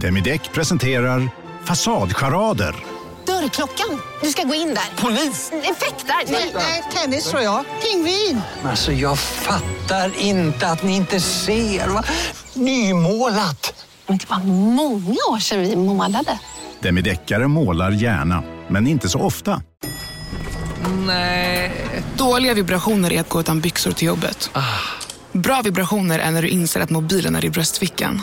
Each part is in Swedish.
Demideck presenterar Fasadcharader. Dörrklockan. Du ska gå in där. Polis? Effektar? Nej, tennis tror jag. Pingvin. Alltså jag fattar inte att ni inte ser. Va? Nymålat! Men det var många år sedan vi målade. Demideckare målar gärna, men inte så ofta. Nej. Dåliga vibrationer är att gå utan byxor till jobbet. Bra vibrationer är när du inser att mobilen är i bröstfickan.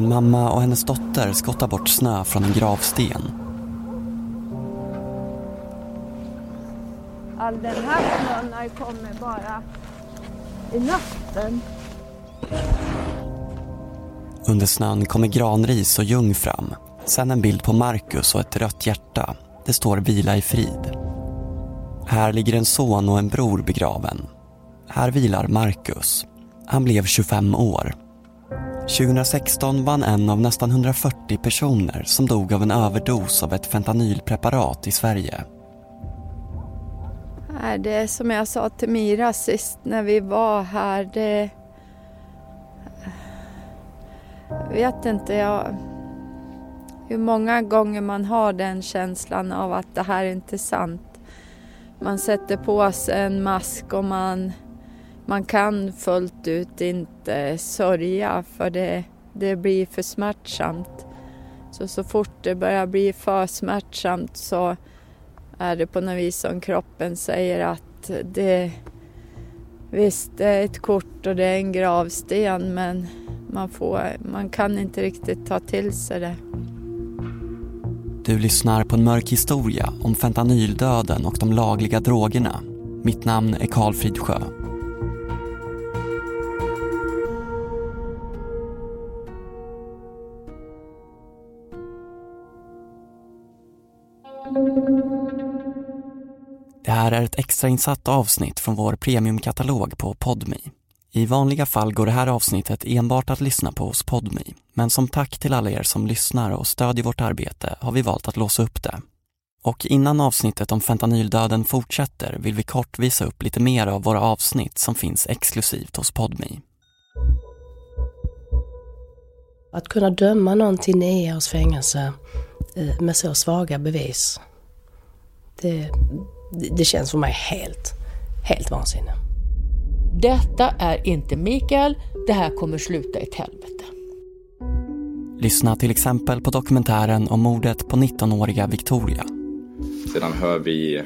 En mamma och hennes dotter skottar bort snö från en gravsten. All den här snön har kommit bara i natten. Under snön kommer granris och ljung fram. Sen en bild på Marcus och ett rött hjärta. Det står vila i frid. Här ligger en son och en bror begraven. Här vilar Marcus. Han blev 25 år. 2016 var han en av nästan 140 personer som dog av en överdos av ett fentanylpreparat i Sverige. Det är som jag sa till Mira sist när vi var här. Det... Jag vet inte jag... hur många gånger man har den känslan av att det här är inte sant. Man sätter på sig en mask och man, man kan fullt ut inte sörja för det, det blir för smärtsamt. Så, så fort det börjar bli för smärtsamt så är det på något vis som kroppen säger att det visst, det är ett kort och det är en gravsten men man, får, man kan inte riktigt ta till sig det. Du lyssnar på en mörk historia om fentanyldöden och de lagliga drogerna. Mitt namn är Karl Fridsjö. Det här är ett extrainsatt avsnitt från vår premiumkatalog på Podmi. I vanliga fall går det här avsnittet enbart att lyssna på hos Podmi. Men som tack till alla er som lyssnar och stödjer vårt arbete har vi valt att låsa upp det. Och innan avsnittet om fentanyldöden fortsätter vill vi kort visa upp lite mer av våra avsnitt som finns exklusivt hos Podmi. Att kunna döma någon till nio års fängelse eh, med så svaga bevis, det, det känns för mig helt, helt vansinne. Detta är inte Mikael, det här kommer sluta i ett helvete. Lyssna till exempel på dokumentären om mordet på 19-åriga Victoria. Sedan hör vi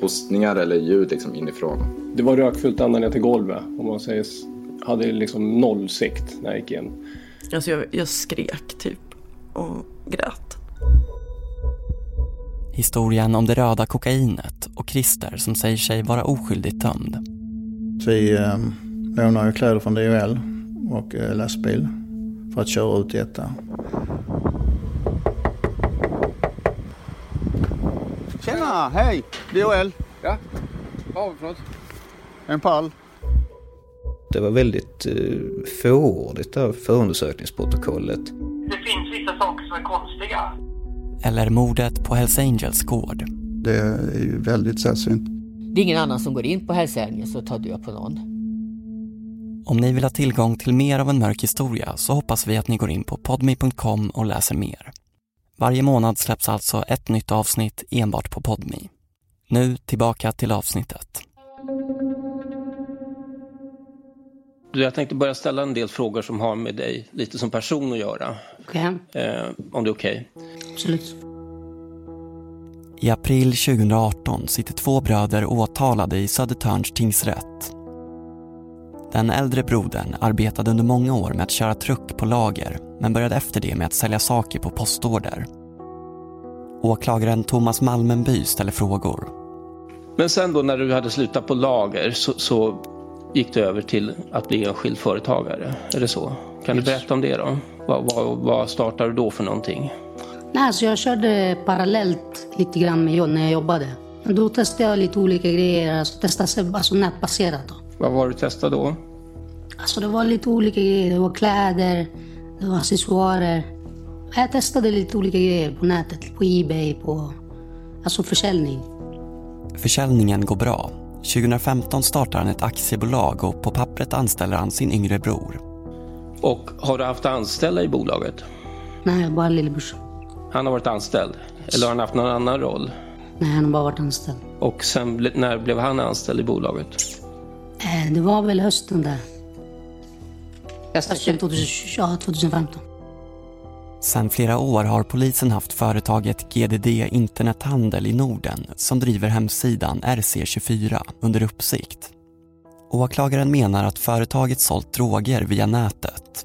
hostningar eller ljud liksom inifrån. Det var rökfyllt ända ner till golvet. Om man säger, hade liksom noll sikt när jag gick in. Alltså jag, jag skrek typ och grät. Historien om det röda kokainet och Christer som säger sig vara oskyldigt dömd. Vi eh, lånar ju kläder från DHL och eh, lastbil för att köra ut detta. Tjena, hej! DHL. Ja, vad har vi för något? En pall. Det var väldigt eh, fåordigt där förundersökningsprotokollet. Det finns vissa saker som är konstiga. Eller mordet på Hells Angels gård. Det är ju väldigt sällsynt. Det är ingen annan som går in på Hells Angels och tar död på någon. Om ni vill ha tillgång till mer av en mörk historia så hoppas vi att ni går in på podmi.com och läser mer. Varje månad släpps alltså ett nytt avsnitt enbart på Podmi. Nu tillbaka till avsnittet. Du, Jag tänkte börja ställa en del frågor som har med dig lite som person att göra. Okej. Eh, om det är okej. Absolut. I april 2018 sitter två bröder åtalade i Södertörns tingsrätt. Den äldre brodern arbetade under många år med att köra truck på lager men började efter det med att sälja saker på postorder. Åklagaren Thomas Malmenby ställer frågor. Men sen då när du hade slutat på lager så, så gick du över till att bli enskild företagare. Är det så? Kan du berätta om det då? Vad, vad, vad startade du då för någonting? Nej, alltså jag körde parallellt lite grann med jobb när jag jobbade. Då testade jag lite olika grejer, alltså testade alltså nätbaserat. Då. Vad var du testade då? Alltså det var lite olika grejer. Det var kläder, det var accessoarer. Jag testade lite olika grejer på nätet, på Ebay, på alltså försäljning. Försäljningen går bra. 2015 startar han ett aktiebolag och på pappret anställer han sin yngre bror. Och har du haft anställda i bolaget? Nej, bara lillebrorsan. Han har varit anställd? Eller har han haft någon annan roll? Nej, han har bara varit anställd. Och sen, när blev han anställd i bolaget? Eh, det var väl hösten där. Hösten 2015. Sedan flera år har polisen haft företaget GDD Internethandel i Norden som driver hemsidan RC24 under uppsikt. Åklagaren menar att företaget sålt droger via nätet.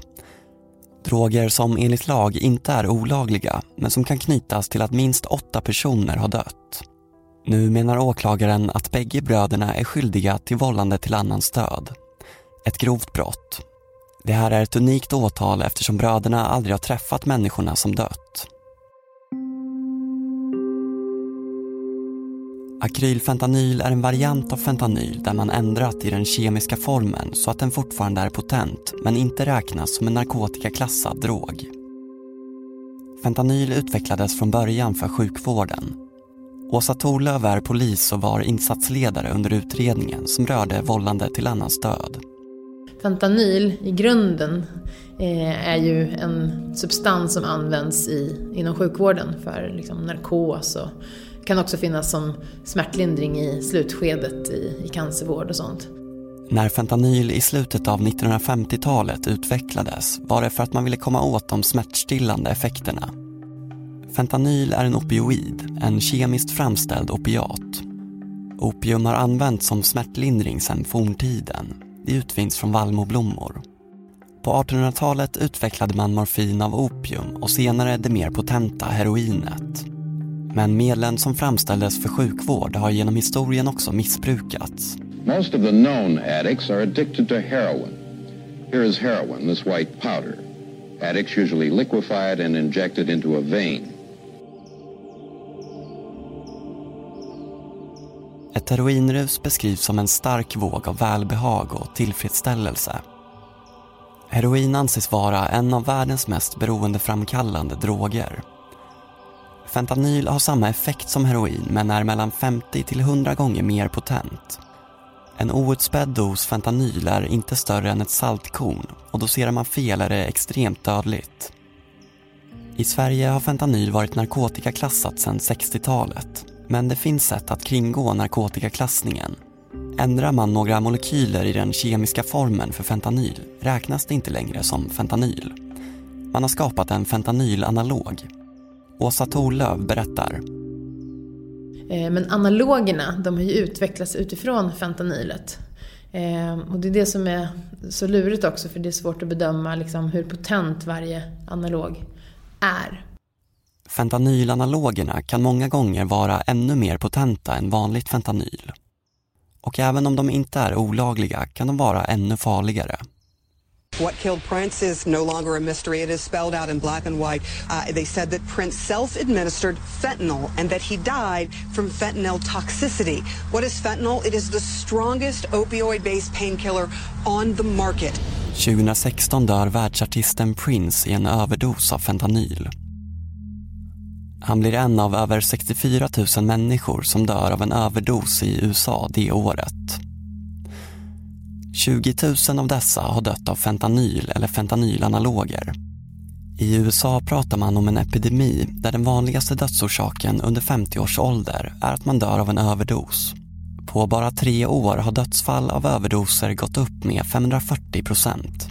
Droger som enligt lag inte är olagliga men som kan knytas till att minst åtta personer har dött. Nu menar åklagaren att bägge bröderna är skyldiga till vållande till annans död. Ett grovt brott det här är ett unikt åtal eftersom bröderna aldrig har träffat människorna som dött. Akrylfentanyl är en variant av fentanyl där man ändrat i den kemiska formen så att den fortfarande är potent men inte räknas som en narkotikaklassad drog. Fentanyl utvecklades från början för sjukvården. Åsa Torlöf är polis och var insatsledare under utredningen som rörde vållande till annans död. Fentanyl i grunden eh, är ju en substans som används i, inom sjukvården för liksom, narkos och kan också finnas som smärtlindring i slutskedet i, i cancervård och sånt. När fentanyl i slutet av 1950-talet utvecklades var det för att man ville komma åt de smärtstillande effekterna. Fentanyl är en opioid, en kemiskt framställd opiat. Opium har använts som smärtlindring sedan forntiden utvinns från vallmoblommor. På 1800-talet utvecklade man morfin av opium och senare det mer potenta heroinet. Men medlen som framställdes för sjukvård har genom historien också missbrukats. Most of the known addicts are addicted to heroin. Here is heroin, this white powder. Addicts usually liquefy it and inject it into a vein. Ett heroinrus beskrivs som en stark våg av välbehag och tillfredsställelse. Heroin anses vara en av världens mest beroendeframkallande droger. Fentanyl har samma effekt som heroin men är mellan 50 till 100 gånger mer potent. En outspädd dos fentanyl är inte större än ett saltkorn och doserar man fel är det extremt dödligt. I Sverige har fentanyl varit narkotikaklassat sedan 60-talet men det finns sätt att kringgå narkotikaklassningen. Ändrar man några molekyler i den kemiska formen för fentanyl räknas det inte längre som fentanyl. Man har skapat en fentanylanalog. Åsa Torlöv berättar. Eh, men analogerna de har ju utvecklats utifrån fentanylet. Eh, och det är det som är så lurigt också för det är svårt att bedöma liksom hur potent varje analog är. Fentanylanalogerna kan många gånger vara ännu mer potenta än vanligt fentanyl. Och även om de inte är olagliga kan de vara ännu farligare. What killed Prince is no longer a mystery. It is spelled out in black and white. Uh, they said that Prince self-administered fentanyl and that he died from fentanyl toxicity. What is fentanyl? It is the strongest opioid-based painkiller on the market. 2016 dör världsartisten Prince i en överdos av fentanyl. Han blir en av över 64 000 människor som dör av en överdos i USA det året. 20 000 av dessa har dött av fentanyl eller fentanylanaloger. I USA pratar man om en epidemi där den vanligaste dödsorsaken under 50 års ålder är att man dör av en överdos. På bara tre år har dödsfall av överdoser gått upp med 540 procent.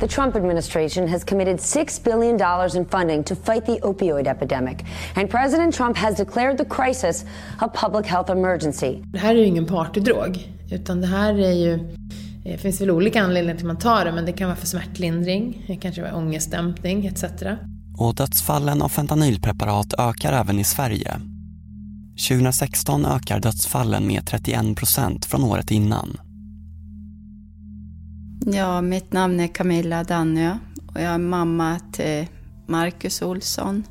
The Trump administration has committed $6 billion in funding to fight the opioid epidemic. And President Trump has declared the crisis a public health emergency. Det här är ju ingen partydrog, utan det här är ju det eh, finns väl olika anledningar till att man tar det, men det kan vara för smärtlindring, det kanske vara ångestdämpning etc. Och dödsfallen av fentanylpreparat ökar även i Sverige. 2016 ökar dödsfallen med 31 procent från året innan. Ja, mitt namn är Camilla Dannö och jag är mamma till Marcus Olsson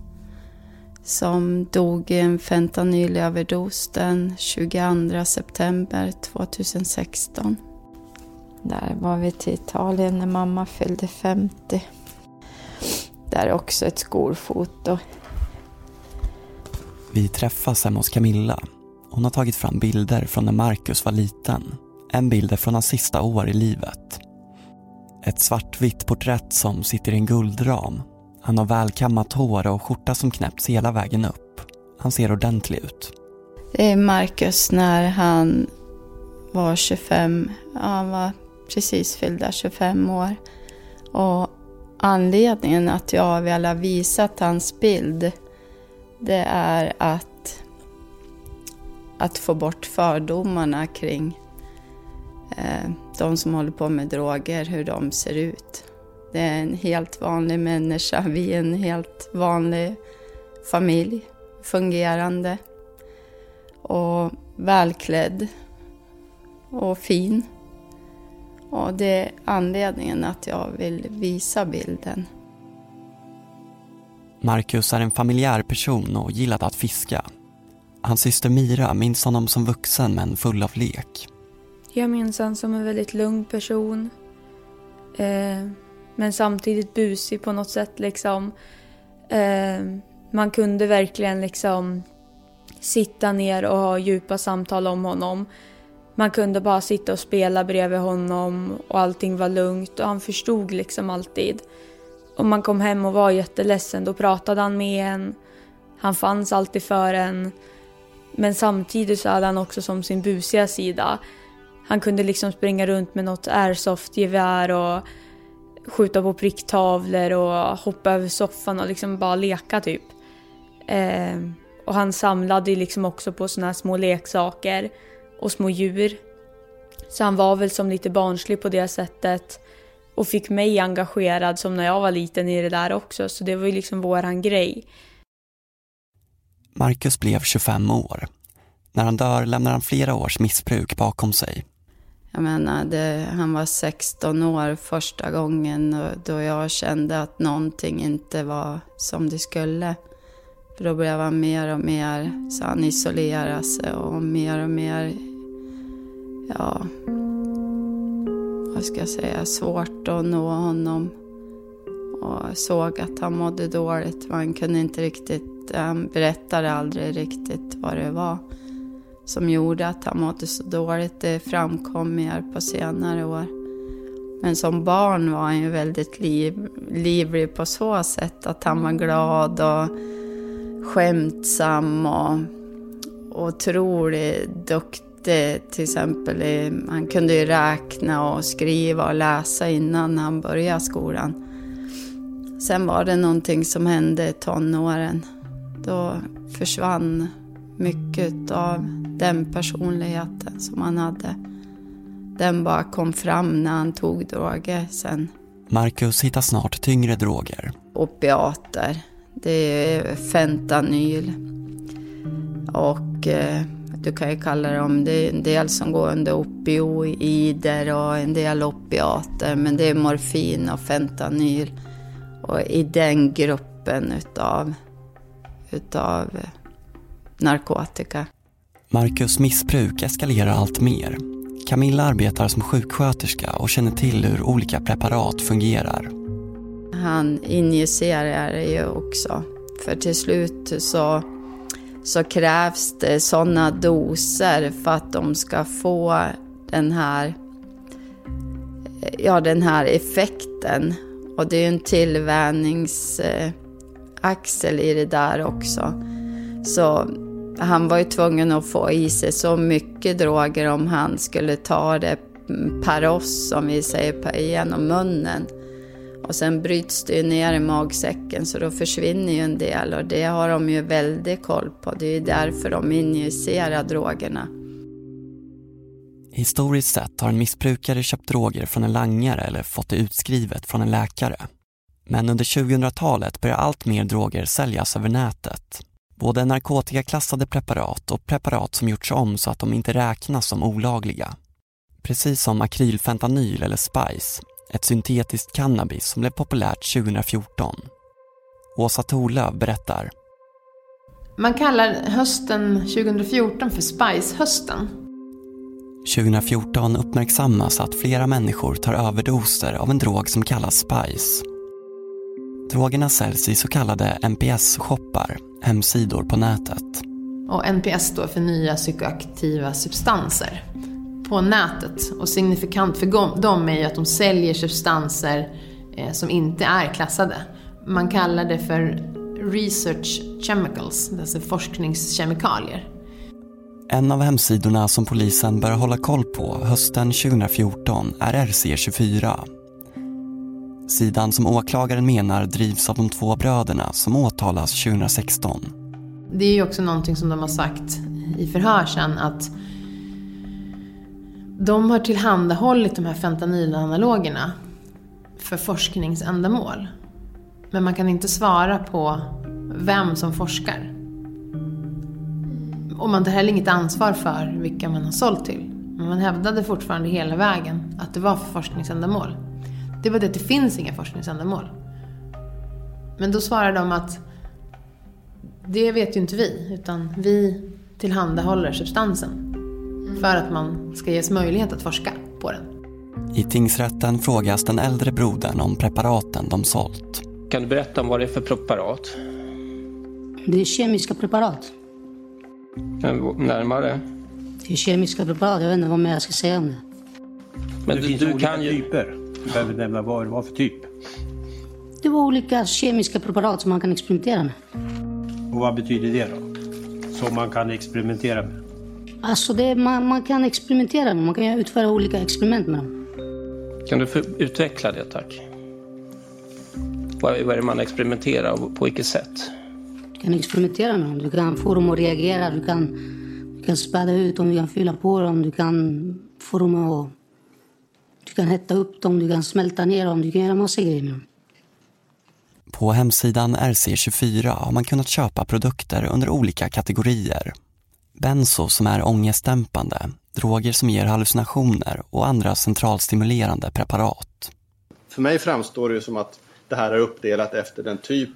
som dog i en fentanylöverdos den 22 september 2016. Där var vi till Italien när mamma fyllde 50. Där är också ett skolfoto. Vi träffas hemma hos Camilla. Hon har tagit fram bilder från när Marcus var liten. En bild från hans sista år i livet. Ett svartvitt porträtt som sitter i en guldram. Han har välkammat hår och skjorta som knäppts hela vägen upp. Han ser ordentlig ut. Det är Marcus när han var 25. Ja, han var precis fyllda 25 år. Och anledningen att jag har velat visa hans bild det är att, att få bort fördomarna kring eh, de som håller på med droger, hur de ser ut. Det är en helt vanlig människa, vi är en helt vanlig familj, fungerande och välklädd och fin. Och det är anledningen att jag vill visa bilden. Marcus är en familjär person och gillade att fiska. Hans syster Mira minns honom som vuxen men full av lek. Jag minns honom som en väldigt lugn person. Eh, men samtidigt busig på något sätt liksom. Eh, man kunde verkligen liksom sitta ner och ha djupa samtal om honom. Man kunde bara sitta och spela bredvid honom och allting var lugnt och han förstod liksom alltid. Om man kom hem och var jätteledsen då pratade han med en. Han fanns alltid för en. Men samtidigt så hade han också som sin busiga sida. Han kunde liksom springa runt med något airsoftgevär och skjuta på pricktavlor och hoppa över soffan och liksom bara leka typ. Eh, och han samlade liksom också på såna här små leksaker och små djur. Så han var väl som lite barnslig på det sättet och fick mig engagerad som när jag var liten i det där också. Så det var ju liksom våran grej. Marcus blev 25 år. När han dör lämnar han flera års missbruk bakom sig. Jag menar, det, han var 16 år första gången då jag kände att någonting inte var som det skulle. För då blev han mer och mer, så han isolerade sig och mer och mer, ja, vad ska jag säga, svårt att nå honom. Och såg att han mådde dåligt. Man kunde inte riktigt, han berättade aldrig riktigt vad det var som gjorde att han mådde så dåligt. Det framkom mer på senare år. Men som barn var han ju väldigt liv, livlig på så sätt att han var glad och skämtsam och otroligt duktig. Till exempel, han kunde ju räkna och skriva och läsa innan han började skolan. Sen var det någonting som hände i tonåren. Då försvann mycket av den personligheten som han hade. Den bara kom fram när han tog droger sen. Marcus hittar snart tyngre droger. Opiater. Det är fentanyl. Och eh, du kan ju kalla dem, det är en del som går under opioider och en del opiater. Men det är morfin och fentanyl. Och i den gruppen utav, utav narkotika. Marcus missbruk eskalerar allt mer. Camilla arbetar som sjuksköterska och känner till hur olika preparat fungerar. Han injicerar ju också. För till slut så, så krävs det sådana doser för att de ska få den här, ja, den här effekten. Och det är ju en tillvänjningsaxel i det där också. Så han var ju tvungen att få i sig så mycket droger om han skulle ta det per oss, som vi säger, genom munnen. Och sen bryts det ju ner i magsäcken så då försvinner ju en del och det har de ju väldigt koll på. Det är ju därför de injicerar drogerna. Historiskt sett har en missbrukare köpt droger från en langare eller fått det utskrivet från en läkare. Men under 2000-talet börjar allt mer droger säljas över nätet. Både narkotikaklassade preparat och preparat som gjorts om så att de inte räknas som olagliga. Precis som akrylfentanyl eller Spice, ett syntetiskt cannabis som blev populärt 2014. Åsa Thorlöf berättar. Man kallar hösten 2014 för Spice-hösten. 2014 uppmärksammas att flera människor tar överdoser av en drog som kallas Spice. Drogerna säljs i så kallade NPS-shoppar, hemsidor på nätet. Och NPS står för nya psykoaktiva substanser på nätet. Och signifikant för dem är ju att de säljer substanser eh, som inte är klassade. Man kallar det för research chemicals, alltså forskningskemikalier. En av hemsidorna som polisen börjar hålla koll på hösten 2014 är RC24. Sidan som åklagaren menar drivs av de två bröderna som åtalas 2016. Det är ju också någonting som de har sagt i förhör sen att de har tillhandahållit de här fentanylanalogerna för forskningsändamål. Men man kan inte svara på vem som forskar. Och man tar heller inget ansvar för vilka man har sålt till. Men man hävdade fortfarande hela vägen att det var för forskningsändamål. Det var det att det finns inga forskningsändamål. Men då svarar de att det vet ju inte vi, utan vi tillhandahåller substansen för att man ska ges möjlighet att forska på den. I tingsrätten frågas den äldre brodern om preparaten de sålt. Kan du berätta om vad det är för preparat? Det är kemiska preparat. Närmare? Det är kemiska preparat, jag vet inte vad mer jag ska säga om det. Men det du, finns du olika kan ju... typer. Behöver nämna vad det var för typ. Det var olika kemiska preparat som man kan experimentera med. Och vad betyder det då? Som man kan experimentera med? Alltså det, man, man kan experimentera med Man kan utföra olika experiment med dem. Kan du utveckla det tack? Vad är det man experimenterar och på vilket sätt? Du kan experimentera med dem. Du kan få dem att reagera. Du kan, du kan späda ut dem, du kan fylla på dem. Du kan få dem att... Du kan hetta upp dem, du kan smälta ner dem. Du kan göra massa grejer med dem. På hemsidan RC24 har man kunnat köpa produkter under olika kategorier. Benzo som är ångestdämpande, droger som ger hallucinationer och andra centralstimulerande preparat. För mig framstår det som att det här är uppdelat efter den typ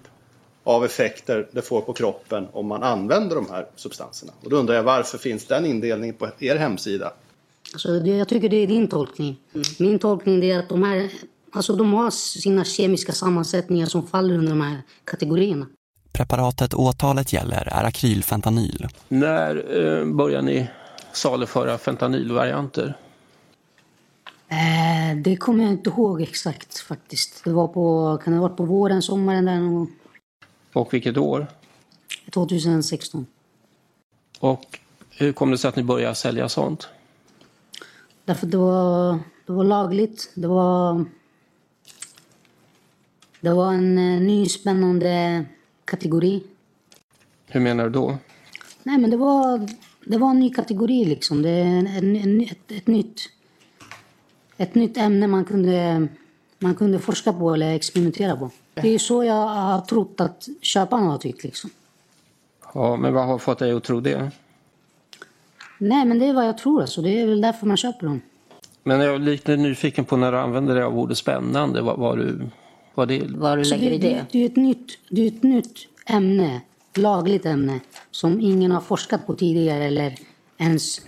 av effekter det får på kroppen om man använder de här substanserna. Och då undrar jag varför finns den indelningen på er hemsida? Alltså, det, jag tycker det är din tolkning. Mm. Min tolkning är att de här Alltså de har sina kemiska sammansättningar som faller under de här kategorierna. Preparatet åtalet gäller är akrylfentanyl. När eh, börjar ni saluföra fentanylvarianter? Eh, det kommer jag inte ihåg exakt faktiskt. Det var på, kan det ha varit på våren, sommaren där någon gång. Och vilket år? 2016. Och hur kom det sig att ni började sälja sånt? Därför det var, det var lagligt. Det var, det var en eh, ny spännande kategori. Hur menar du då? Nej, men det var, det var en ny kategori liksom. Det är en, en, ett, ett, nytt, ett nytt ämne man kunde, man kunde forska på eller experimentera på. Det är så jag har trott att köparna har tyckt liksom. Ja, men vad har fått dig att tro det? Nej, men det är vad jag tror alltså. Det är väl därför man köper dem. Men jag är lite nyfiken på när du använder det av ordet spännande. Vad, vad, du, vad, det... vad du lägger det, i det? Det är, ett nytt, det är ett nytt ämne, lagligt ämne, som ingen har forskat på tidigare eller ens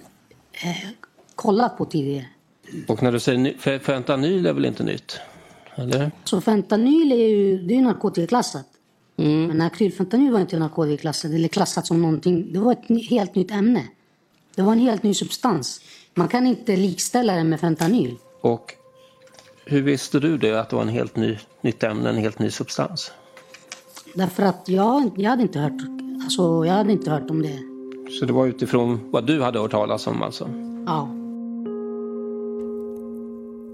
eh, kollat på tidigare. Och när du säger fentanyl är väl inte nytt? Eller? Så fentanyl är ju det är narkotikaklassat. Mm. Men akrylfentanyl var inte narkotikaklassat eller klassat som någonting. Det var ett helt nytt ämne. Det var en helt ny substans. Man kan inte likställa det med fentanyl. Och hur visste du det, att det var en helt ny, nytt ämne, en helt ny substans? Därför att jag, jag hade inte hört, alltså, jag hade inte hört om det. Så det var utifrån vad du hade hört talas om alltså? Ja.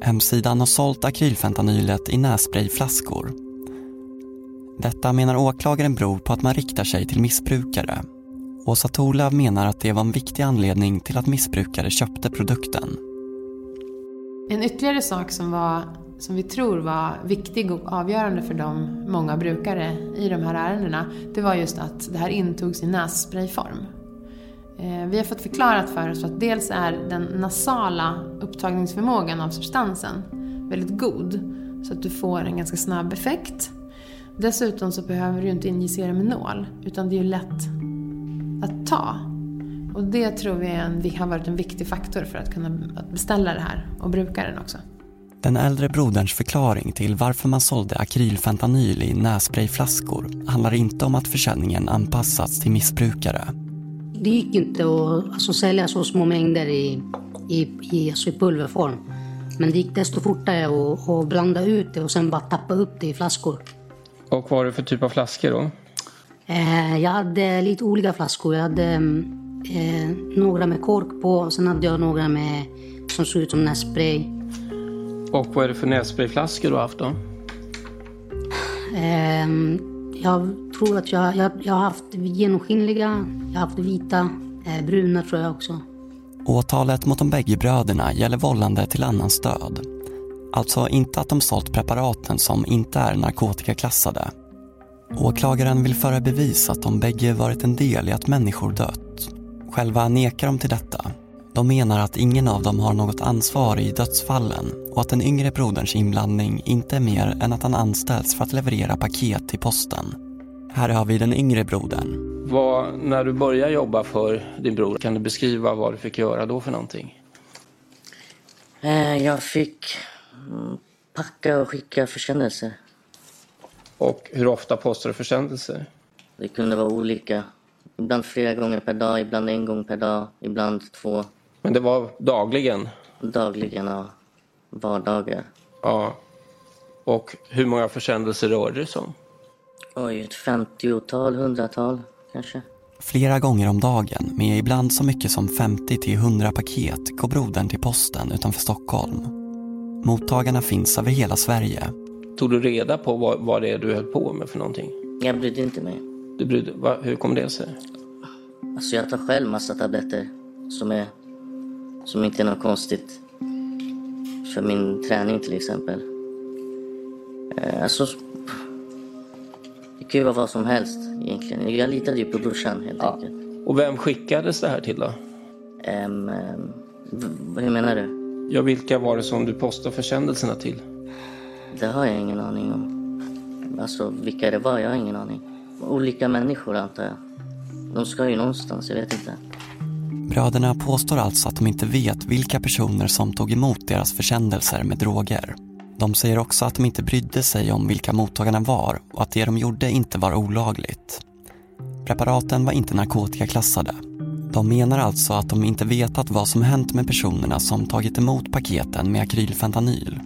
Hemsidan har sålt akrylfentanylet i nässprayflaskor. Detta menar åklagaren beror på att man riktar sig till missbrukare. Åsa Torlöv menar att det var en viktig anledning till att missbrukare köpte produkten. En ytterligare sak som var som vi tror var viktig och avgörande för de många brukare i de här ärendena, det var just att det här intogs i nässprayform. Eh, vi har fått förklarat för oss att dels är den nasala upptagningsförmågan av substansen väldigt god, så att du får en ganska snabb effekt. Dessutom så behöver du inte injicera med nål, utan det är ju lätt att ta. Och det tror vi en, har varit en viktig faktor för att kunna att beställa det här och bruka den också. Den äldre broderns förklaring till varför man sålde akrylfentanyl i nässprayflaskor handlar inte om att försäljningen anpassats till missbrukare. Det gick inte att alltså, sälja så små mängder i, i, i, alltså, i pulverform. Men det gick desto fortare att, att blanda ut det och sen bara tappa upp det i flaskor. Och vad var det för typ av flaskor då? Eh, jag hade lite olika flaskor. Jag hade eh, några med kork på och sen hade jag några med som såg ut som nässpray. Och vad är det för nässprayflaskor du har haft då? Eh, jag tror att jag, jag, jag har haft genomskinliga, jag har haft vita, eh, bruna tror jag också. Åtalet mot de bägge bröderna gäller vållande till annans död. Alltså inte att de sålt preparaten som inte är narkotikaklassade. Åklagaren vill föra bevis att de bägge varit en del i att människor dött. Själva nekar de till detta. De menar att ingen av dem har något ansvar i dödsfallen och att den yngre broderns inblandning inte är mer än att han anställts för att leverera paket till posten. Här har vi den yngre brodern. Vad, när du började jobba för din bror, kan du beskriva vad du fick göra då för någonting? Eh, jag fick mm, packa och skicka försändelser. Och hur ofta postar du försändelser? Det kunde vara olika. Ibland flera gånger per dag, ibland en gång per dag, ibland två. Men det var dagligen? Dagligen, ja. Vardagar. Ja. Och hur många försändelser rörde det sig om? Oj, ett femtiotal, hundratal kanske. Flera gånger om dagen med ibland så mycket som 50 till 100 paket går brodern till posten utanför Stockholm. Mottagarna finns över hela Sverige. Tog du reda på vad, vad det är du höll på med för någonting? Jag brydde inte mig. Du brydde, va, hur kom det sig? Alltså jag tar själv massa tabletter som, är, som inte är något konstigt. För min träning till exempel. Eh, alltså, det kan ju vara vad som helst egentligen. Jag litade ju på brorsan helt ja. enkelt. Och vem skickades det här till då? Um, um, hur menar du? Ja, vilka var det som du postade försändelserna till? Det har jag ingen aning om. Alltså vilka det var, jag har ingen aning. Olika människor antar jag. De ska ju någonstans, jag vet inte. Bröderna påstår alltså att de inte vet vilka personer som tog emot deras försändelser med droger. De säger också att de inte brydde sig om vilka mottagarna var och att det de gjorde inte var olagligt. Preparaten var inte narkotikaklassade. De menar alltså att de inte vetat vad som hänt med personerna som tagit emot paketen med akrylfentanyl.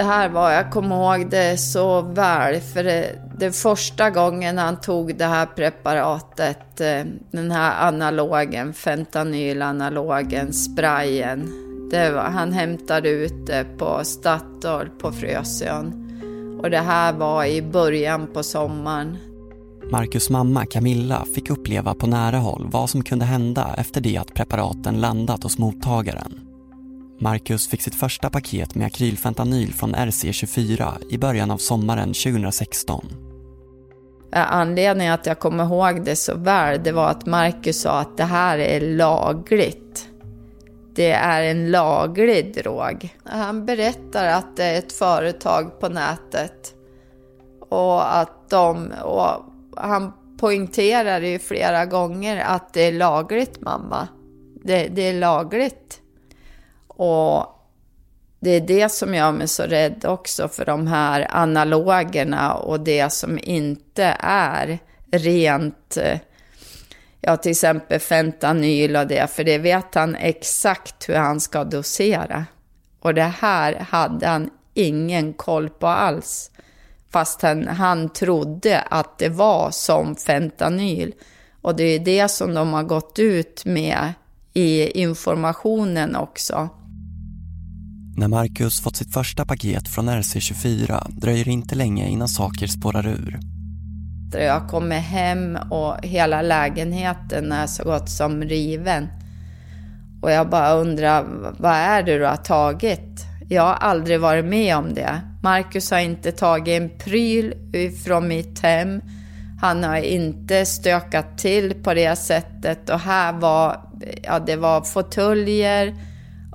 Det här var, jag kommer ihåg det så väl, för det, det första gången han tog det här preparatet, eh, den här analogen, fentanylanalogen, sprayen. Det var, han hämtade ut det på Statoil på Frösön. Och det här var i början på sommaren. Marcus mamma Camilla fick uppleva på nära håll vad som kunde hända efter det att preparaten landat hos mottagaren. Marcus fick sitt första paket med akrylfentanyl från RC24 i början av sommaren 2016. Anledningen att jag kommer ihåg det så väl, det var att Marcus sa att det här är lagligt. Det är en laglig drog. Han berättar att det är ett företag på nätet och att de, och han poängterar ju flera gånger att det är lagligt mamma. Det, det är lagligt. Och det är det som gör mig så rädd också för de här analogerna och det som inte är rent, ja till exempel fentanyl och det, för det vet han exakt hur han ska dosera. Och det här hade han ingen koll på alls. Fast han, han trodde att det var som fentanyl. Och det är det som de har gått ut med i informationen också. När Marcus fått sitt första paket från RC24 dröjer det inte länge innan saker spårar ur. Jag kommer hem och hela lägenheten är så gott som riven. Och jag bara undrar, vad är det du har tagit? Jag har aldrig varit med om det. Marcus har inte tagit en pryl från mitt hem. Han har inte stökat till på det sättet och här var, ja det var fåtöljer,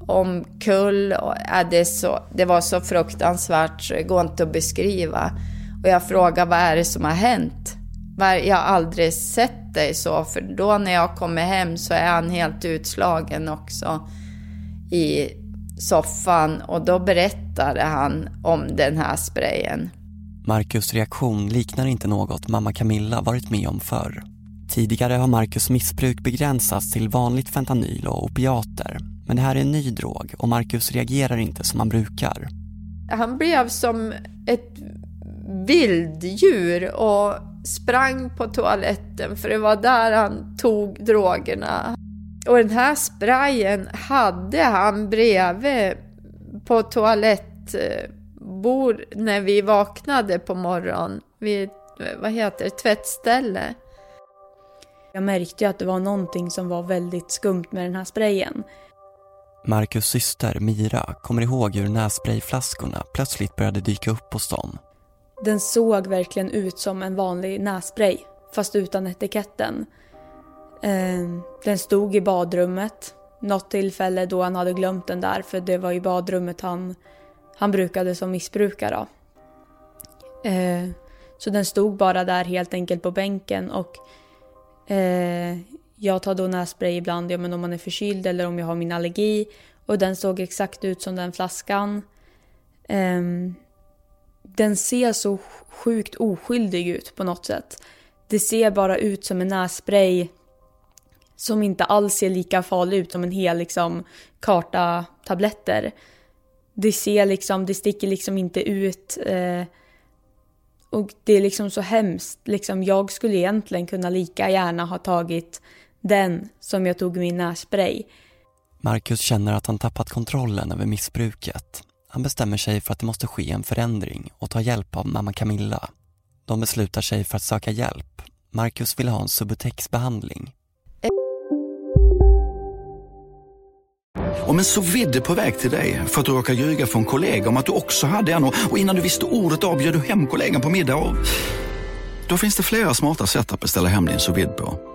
omkull och ja, det, så, det var så fruktansvärt så det går inte att beskriva. Och jag frågade, vad är det som har hänt? Jag har aldrig sett dig så, för då när jag kommer hem så är han helt utslagen också i soffan och då berättade han om den här sprayen. Marcus reaktion liknar inte något mamma Camilla varit med om förr. Tidigare har Marcus missbruk begränsats till vanligt fentanyl och opiater. Men det här är en ny drog och Marcus reagerar inte som han brukar. Han blev som ett vilddjur och sprang på toaletten för det var där han tog drogerna. Och den här sprayen hade han bredvid på toalettbord när vi vaknade på morgonen vid, vad heter det, tvättställe. Jag märkte ju att det var någonting som var väldigt skumt med den här sprayen. Marcus syster Mira kommer ihåg hur nässprayflaskorna plötsligt började dyka upp hos dem. Den såg verkligen ut som en vanlig nässpray, fast utan etiketten. Ehm, den stod i badrummet. Något tillfälle då han hade glömt den där, för det var i badrummet han, han brukade som missbrukare. Ehm, så den stod bara där helt enkelt på bänken och eh, jag tar då nässpray ibland ja, men om man är förkyld eller om jag har min allergi. Och den såg exakt ut som den flaskan. Um, den ser så sjukt oskyldig ut på något sätt. Det ser bara ut som en nässpray som inte alls ser lika farlig ut som en hel liksom, karta tabletter. Det ser liksom, det sticker liksom inte ut. Eh, och det är liksom så hemskt. Liksom, jag skulle egentligen kunna lika gärna ha tagit den som jag tog min nässpray. Marcus känner att han tappat kontrollen över missbruket. Han bestämmer sig för att det måste ske en förändring och ta hjälp av mamma Camilla. De beslutar sig för att söka hjälp. Marcus vill ha en Subutex-behandling. Om en så vidde på väg till dig för att du råkar ljuga från kollega om att du också hade en och innan du visste ordet av du hem kollegan på middag och... Då finns det flera smarta sätt att beställa hem din sous på.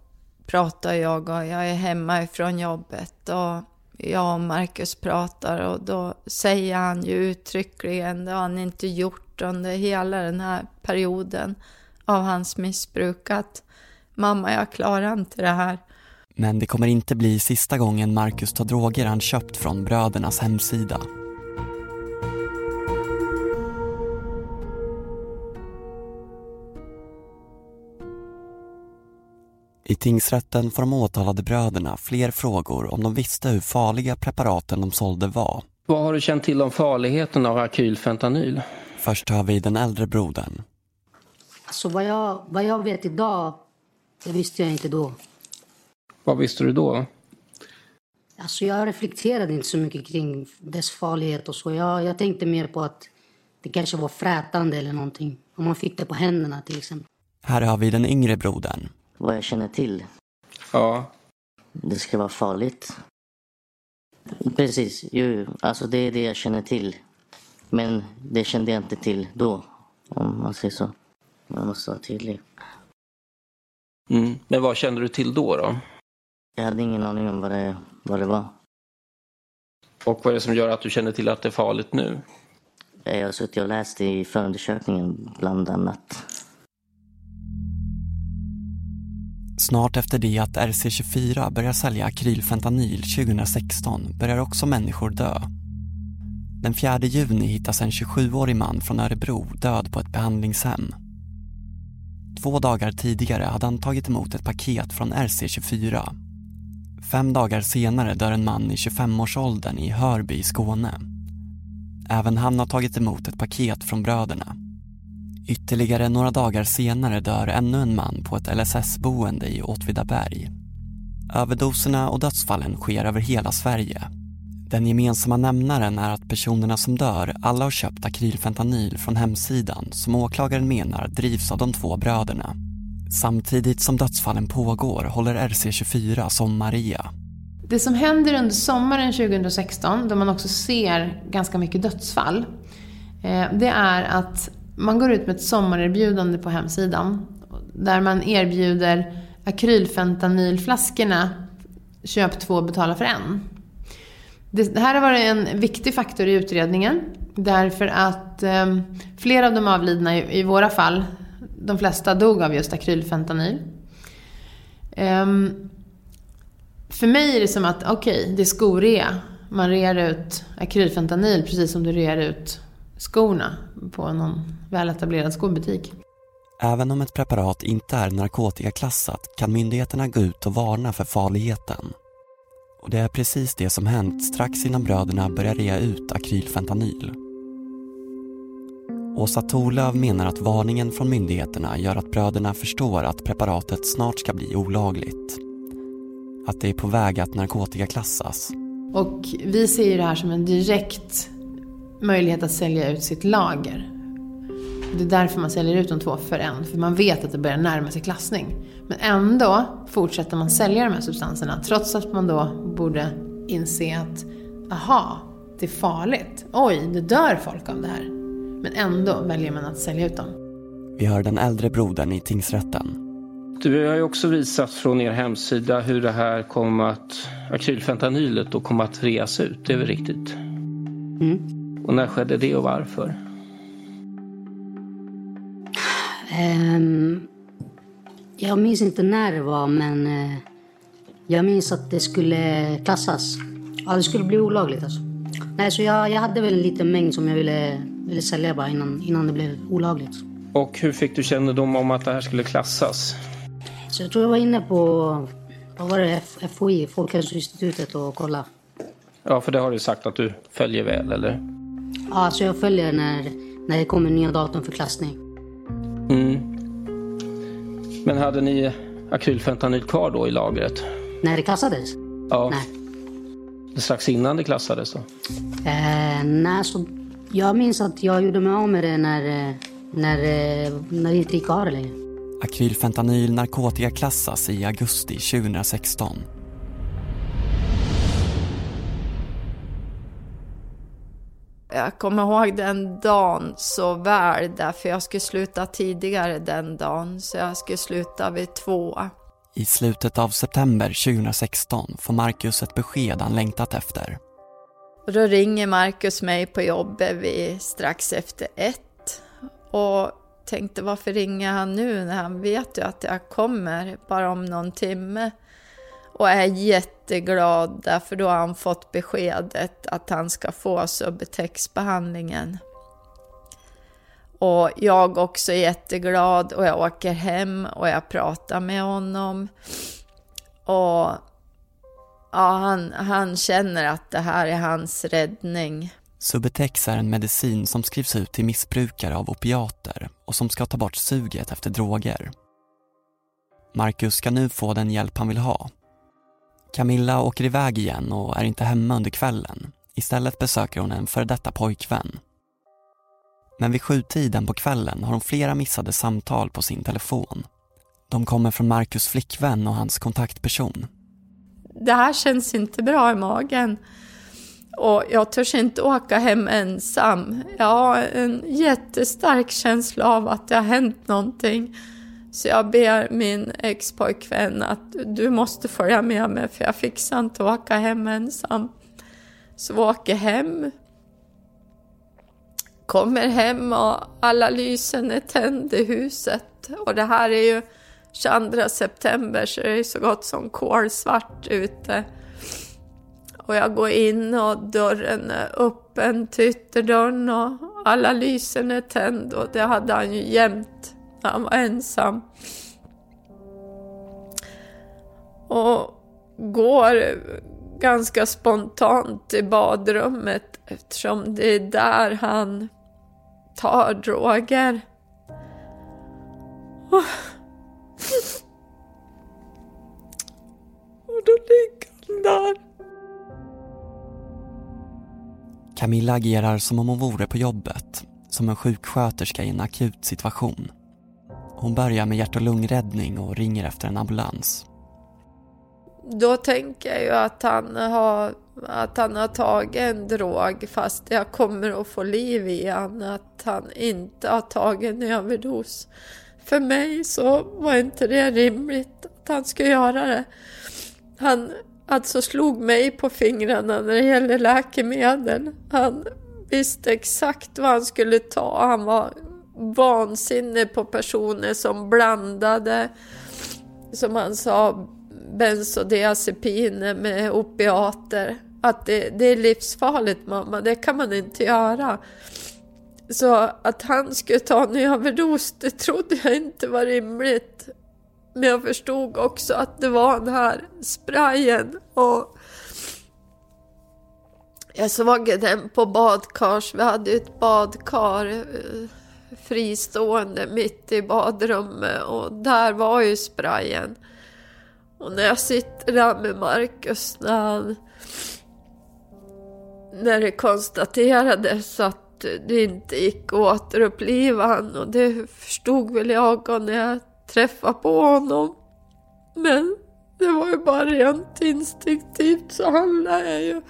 pratar jag och jag är hemma ifrån jobbet och jag och Marcus pratar och då säger han ju uttryckligen, det har han inte gjort under hela den här perioden av hans missbruk, att mamma, jag klarar inte det här. Men det kommer inte bli sista gången Marcus tar droger han köpt från brödernas hemsida. I tingsrätten får de åtalade bröderna fler frågor om de visste hur farliga preparaten de sålde var. Vad har du känt till om farligheten av akylfentanyl? Först har vi den äldre brodern. Alltså vad jag, vad jag vet idag, det visste jag inte då. Vad visste du då? Alltså jag reflekterade inte så mycket kring dess farlighet och så. Jag, jag tänkte mer på att det kanske var frätande eller någonting. Om man fick det på händerna till exempel. Här har vi den yngre brodern. Vad jag känner till? Ja. Det ska vara farligt. Precis, jo, alltså det är det jag känner till. Men det kände jag inte till då, om man säger så. Man måste vara tydlig. Mm. Men vad kände du till då? då? Jag hade ingen aning om vad det, vad det var. Och vad är det som gör att du känner till att det är farligt nu? Jag har suttit och läst i förundersökningen bland annat. Snart efter det att RC24 börjar sälja akrylfentanyl 2016 börjar också människor dö. Den 4 juni hittas en 27-årig man från Örebro död på ett behandlingshem. Två dagar tidigare hade han tagit emot ett paket från RC24. Fem dagar senare dör en man i 25-årsåldern i Hörby i Skåne. Även han har tagit emot ett paket från bröderna. Ytterligare några dagar senare dör ännu en man på ett LSS-boende i Åtvidaberg. Överdoserna och dödsfallen sker över hela Sverige. Den gemensamma nämnaren är att personerna som dör alla har köpt akrylfentanyl från hemsidan som åklagaren menar drivs av de två bröderna. Samtidigt som dödsfallen pågår håller RC24 sommarrea. Det som händer under sommaren 2016, då man också ser ganska mycket dödsfall, eh, det är att man går ut med ett sommarerbjudande på hemsidan där man erbjuder akrylfentanylflaskorna köp två, betala för en. Det, här har varit en viktig faktor i utredningen därför att eh, flera av de avlidna i, i, våra fall, de flesta dog av just akrylfentanyl. Eh, för mig är det som att, okej, okay, det är skorea. Man rear ut akrylfentanyl precis som du rear ut skorna på någon väletablerad skobutik. Även om ett preparat inte är narkotikaklassat kan myndigheterna gå ut och varna för farligheten. Och det är precis det som hänt strax innan bröderna börjar rea ut akrylfentanyl. Åsa Thorlöv menar att varningen från myndigheterna gör att bröderna förstår att preparatet snart ska bli olagligt. Att det är på väg att narkotikaklassas. Och vi ser det här som en direkt möjlighet att sälja ut sitt lager. Det är därför man säljer ut de två för en, för man vet att det börjar närma sig klassning. Men ändå fortsätter man sälja de här substanserna trots att man då borde inse att, aha, det är farligt. Oj, det dör folk av det här. Men ändå väljer man att sälja ut dem. Vi hör den äldre brodern i tingsrätten. Du har ju också visat från er hemsida hur det här kommer att, akrylfentanylet då kommer att reas ut, det är väl riktigt? Mm. Och när skedde det och varför? Um, jag minns inte när det var, men uh, jag minns att det skulle klassas. Ja, det skulle bli olagligt alltså. Nej, så jag, jag hade väl en liten mängd som jag ville, ville sälja bara innan, innan det blev olagligt. Och hur fick du kännedom om att det här skulle klassas? Så jag tror jag var inne på, vad var det, FOI, Folkhälsoinstitutet och kolla. Ja, för det har du sagt att du följer väl, eller? Ja, så jag följer när, när det kommer nya datum för klassning. Mm. Men hade ni akrylfentanyl kvar då i lagret? När det klassades? Ja. Nej. Strax innan det klassades då? Eh, nej, så jag minns att jag gjorde mig av med det när, eh, när, eh, när det inte gick ha det längre. Akrylfentanyl narkotikaklassas i augusti 2016. Jag kommer ihåg den dagen så väl därför jag skulle sluta tidigare den dagen så jag skulle sluta vid två. I slutet av september 2016 får Marcus ett besked han längtat efter. Och då ringer Marcus mig på jobbet vid strax efter ett och tänkte varför ringer han nu när han vet ju att jag kommer bara om någon timme och är jätteglad för då har han fått beskedet att han ska få Subutex-behandlingen. Och jag också jätteglad och jag åker hem och jag pratar med honom. Och ja, han, han känner att det här är hans räddning. Subutex är en medicin som skrivs ut till missbrukare av opiater och som ska ta bort suget efter droger. Marcus ska nu få den hjälp han vill ha Camilla åker iväg igen och är inte hemma under kvällen. Istället besöker hon en före detta pojkvän. Men vid sjutiden på kvällen har hon flera missade samtal på sin telefon. De kommer från Marcus flickvän och hans kontaktperson. Det här känns inte bra i magen. Och jag törs inte åka hem ensam. Jag har en jättestark känsla av att det har hänt någonting. Så jag ber min expojkvän att du måste följa med mig för jag fixar inte att åka hem ensam. Så vi åker hem. Kommer hem och alla lysen är tända i huset. Och det här är ju 22 september så det är så gott som kolsvart ute. Och jag går in och dörren är öppen till ytterdörren och alla lysen är tända och det hade han ju jämt när han var ensam. Och går ganska spontant till badrummet eftersom det är där han tar droger. Och, och då ligger han där. Camilla agerar som om hon vore på jobbet, som en sjuksköterska i en akut situation. Hon börjar med hjärt och lungräddning och ringer efter en ambulans. Då tänker jag ju att han har, att han har tagit en drog fast jag kommer att få liv i han, att han inte har tagit en överdos. För mig så var inte det rimligt att han skulle göra det. Han alltså slog mig på fingrarna när det gäller läkemedel. Han visste exakt vad han skulle ta. Han var vansinne på personer som blandade, som han sa, bensodiazepiner med opiater. Att det, det är livsfarligt mamma, det kan man inte göra. Så att han skulle ta en överdos, det trodde jag inte var rimligt. Men jag förstod också att det var den här sprayen och jag såg den på badkars, vi hade ett badkar eh, fristående mitt i badrummet och där var ju sprayen. Och när jag sitter där med Marcus när han... När det konstaterades att det inte gick att återuppliva honom och det förstod väl jag när jag träffade på honom. Men det var ju bara rent instinktivt så handlade jag ju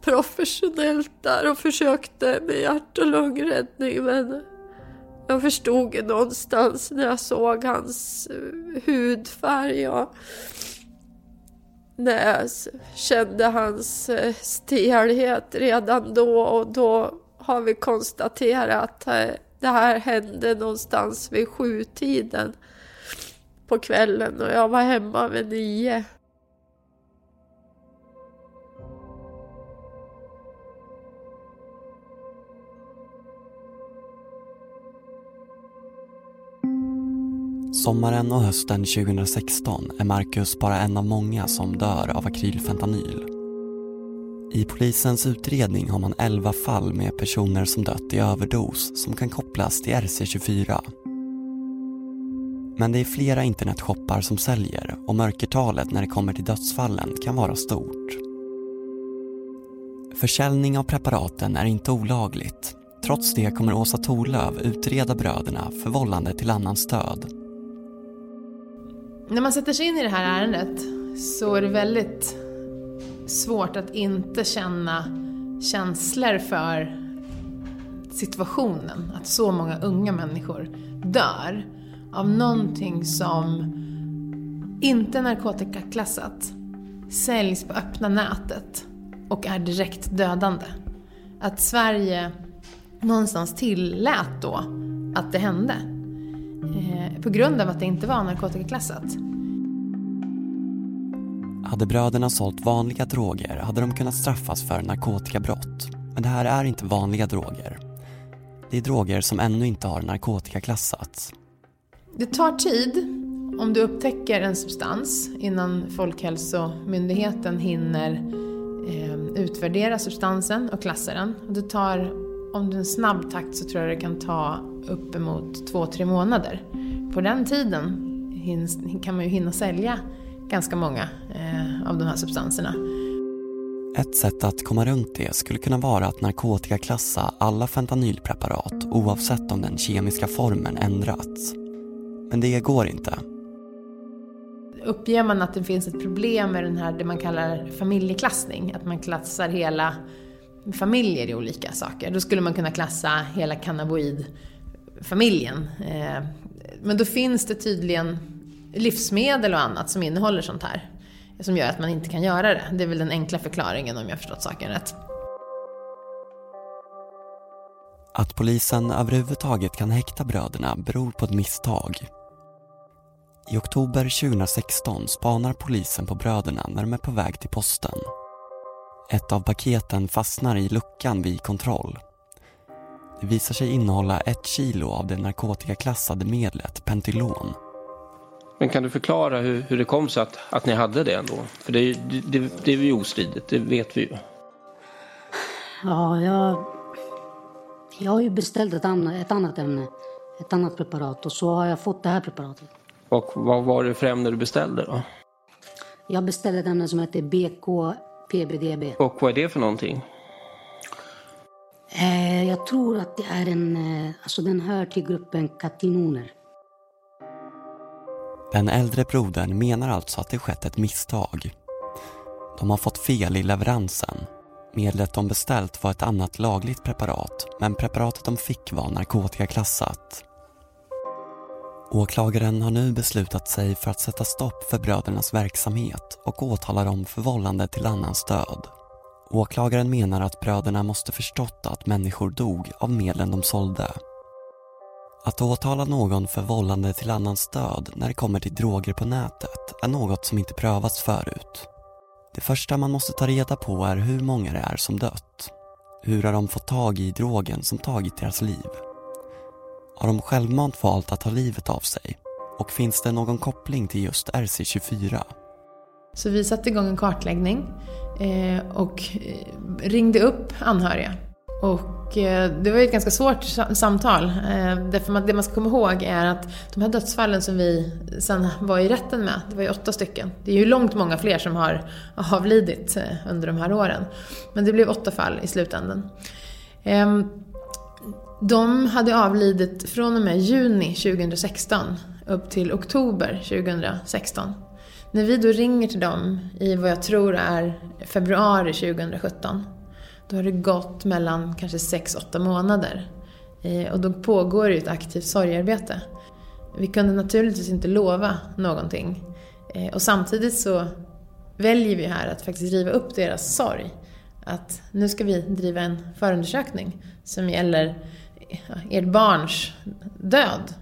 professionellt där och försökte med hjärt och lungräddning men jag förstod ju någonstans när jag såg hans eh, hudfärg och när jag kände hans eh, stelhet redan då och då har vi konstaterat att det här hände någonstans vid sjutiden på kvällen och jag var hemma vid nio. Sommaren och hösten 2016 är Marcus bara en av många som dör av akrylfentanyl. I polisens utredning har man 11 fall med personer som dött i överdos som kan kopplas till RC24. Men det är flera internetshoppar som säljer och mörkertalet när det kommer till dödsfallen kan vara stort. Försäljning av preparaten är inte olagligt. Trots det kommer Åsa Torlöv utreda bröderna för vållande till annans död när man sätter sig in i det här ärendet så är det väldigt svårt att inte känna känslor för situationen. Att så många unga människor dör av någonting som inte är narkotikaklassat, säljs på öppna nätet och är direkt dödande. Att Sverige någonstans tillät då att det hände på grund av att det inte var narkotikaklassat. Hade bröderna sålt vanliga droger hade de kunnat straffas för narkotikabrott. Men det här är inte vanliga droger. Det är droger som ännu inte har narkotikaklassats. Det tar tid om du upptäcker en substans innan Folkhälsomyndigheten hinner eh, utvärdera substansen och klassa den. Det tar, om det är en snabb takt så tror jag det kan ta uppemot två, tre månader. På den tiden kan man ju hinna sälja ganska många eh, av de här substanserna. Ett sätt att komma runt det skulle kunna vara att narkotikaklassa alla fentanylpreparat oavsett om den kemiska formen ändrats. Men det går inte. Uppger man att det finns ett problem med den här, det man kallar familjeklassning, att man klassar hela familjer i olika saker, då skulle man kunna klassa hela cannabinoid familjen. Eh, men då finns det tydligen livsmedel och annat som innehåller sånt här. Som gör att man inte kan göra det. Det är väl den enkla förklaringen om jag förstått saken rätt. Att polisen överhuvudtaget kan häkta bröderna beror på ett misstag. I oktober 2016 spanar polisen på bröderna när de är på väg till posten. Ett av paketen fastnar i luckan vid kontroll. Det visar sig innehålla ett kilo av det narkotikaklassade medlet Pentylon. Men kan du förklara hur, hur det kom sig att, att ni hade det ändå? För det, det, det, det är ju ostridigt, det vet vi ju. Ja, jag, jag har ju beställt ett, annat, ett annat ämne, ett annat preparat och så har jag fått det här preparatet. Och vad var det för ämne du beställde då? Jag beställde ett ämne som heter BK-PBDB. Och vad är det för någonting? Eh, jag tror att det är en, eh, alltså den hör till gruppen katinoner. Den äldre brodern menar alltså att det skett ett misstag. De har fått fel i leveransen. Medlet de beställt var ett annat lagligt preparat men preparatet de fick var narkotikaklassat. Åklagaren har nu beslutat sig för att sätta stopp för brödernas verksamhet och åtala dem för vållande till annans död. Åklagaren menar att bröderna måste förstått att människor dog av medlen de sålde. Att åtala någon för vållande till annans död när det kommer till droger på nätet är något som inte prövats förut. Det första man måste ta reda på är hur många det är som dött. Hur har de fått tag i drogen som tagit deras liv? Har de självmant valt att ta livet av sig? Och finns det någon koppling till just RC24? Så vi satte igång en kartläggning eh, och eh, ringde upp anhöriga. Och eh, det var ju ett ganska svårt samtal. Därför att det man ska komma ihåg är att de här dödsfallen som vi sen var i rätten med, det var ju åtta stycken. Det är ju långt många fler som har avlidit under de här åren. Men det blev åtta fall i slutändan. Ehm, de hade avlidit från och med juni 2016 upp till oktober 2016. När vi då ringer till dem i vad jag tror är februari 2017 då har det gått mellan kanske 6-8 månader. Eh, och då pågår det ett aktivt sorgarbete. Vi kunde naturligtvis inte lova någonting. Eh, och samtidigt så väljer vi här att faktiskt riva upp deras sorg. Att nu ska vi driva en förundersökning som gäller ert barns död.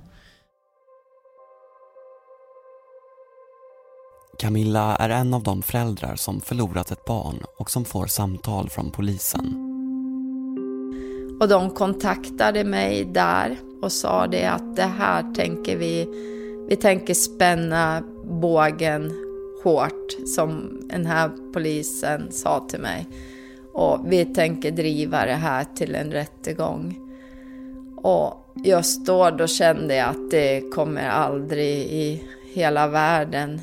Camilla är en av de föräldrar som förlorat ett barn och som får samtal från polisen. Och de kontaktade mig där och sa det att det här tänker vi, vi tänker spänna bågen hårt som den här polisen sa till mig. Och vi tänker driva det här till en rättegång. Och just då, då kände jag att det kommer aldrig i hela världen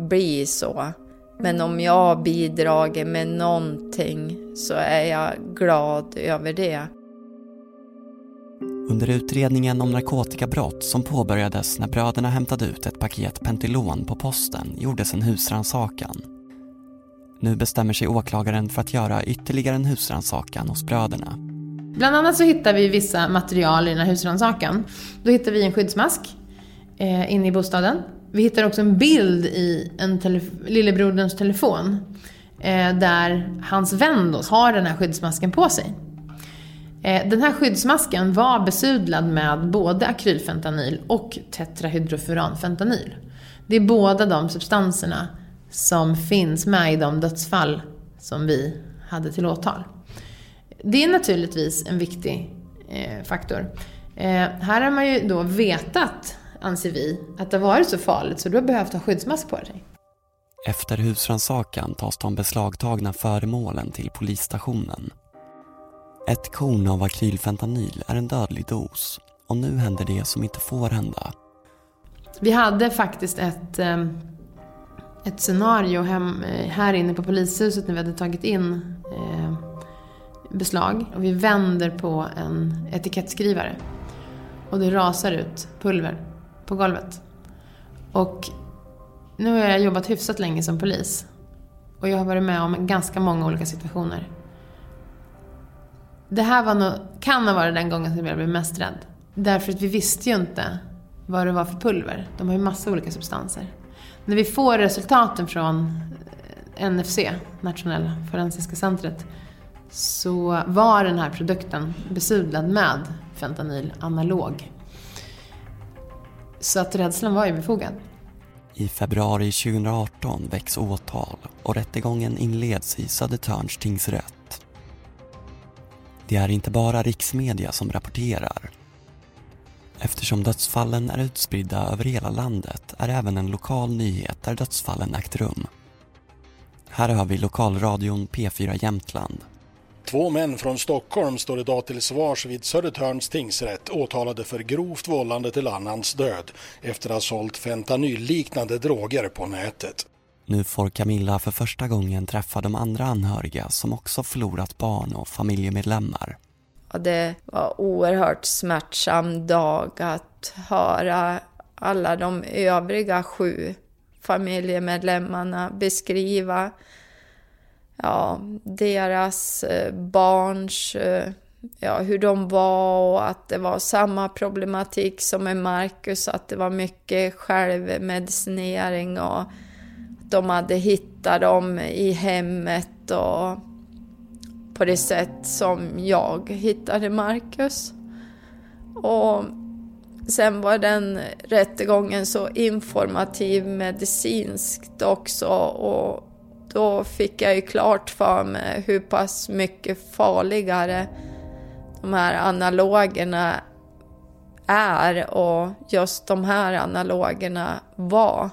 bli så. Men om jag bidragit med någonting så är jag glad över det. Under utredningen om narkotikabrott som påbörjades när bröderna hämtade ut ett paket Pentylon på posten gjordes en husrannsakan. Nu bestämmer sig åklagaren för att göra ytterligare en husrannsakan hos bröderna. Bland annat så hittar vi vissa material i den här husrannsakan. Då hittar vi en skyddsmask eh, inne i bostaden. Vi hittar också en bild i en telef- lillebroderns telefon eh, där hans vän då har den här skyddsmasken på sig. Eh, den här skyddsmasken var besudlad med både akrylfentanyl och tetrahydrofuranfentanyl. Det är båda de substanserna som finns med i de dödsfall som vi hade till åtal. Det är naturligtvis en viktig eh, faktor. Eh, här har man ju då vetat, anser vi, att det har varit så farligt så du har behövt ha skyddsmask på dig. Efter husrannsakan tas de beslagtagna föremålen till polisstationen. Ett korn av akrylfentanyl är en dödlig dos och nu händer det som inte får hända. Vi hade faktiskt ett, eh, ett scenario hem, eh, här inne på polishuset när vi hade tagit in eh, beslag och vi vänder på en etikettskrivare och det rasar ut pulver på golvet. Och nu har jag jobbat hyfsat länge som polis och jag har varit med om ganska många olika situationer. Det här var nog, kan ha varit den gången som jag blev mest rädd. Därför att vi visste ju inte vad det var för pulver. De har ju massa olika substanser. När vi får resultaten från eh, NFC, Nationella forensiska centret, så var den här produkten besudlad med fentanyl analog. Så att rädslan var ju befogad. I februari 2018 väcks åtal och rättegången inleds i Södertörns tingsrätt. Det är inte bara riksmedia som rapporterar. Eftersom dödsfallen är utspridda över hela landet är även en lokal nyhet där dödsfallen ägt rum. Här har vi lokalradion P4 Jämtland. Två män från Stockholm står idag till svars vid Södertörns tingsrätt åtalade för grovt vållande till annans död efter att ha sålt fentanyl-liknande droger på nätet. Nu får Camilla för första gången träffa de andra anhöriga som också förlorat barn och familjemedlemmar. Det var oerhört smärtsam dag att höra alla de övriga sju familjemedlemmarna beskriva ja, deras eh, barns, eh, ja, hur de var och att det var samma problematik som med Marcus, att det var mycket självmedicinering och de hade hittat dem i hemmet och på det sätt som jag hittade Marcus. Och sen var den rättegången så informativ medicinskt också och då fick jag ju klart för mig hur pass mycket farligare de här analogerna är och just de här analogerna var.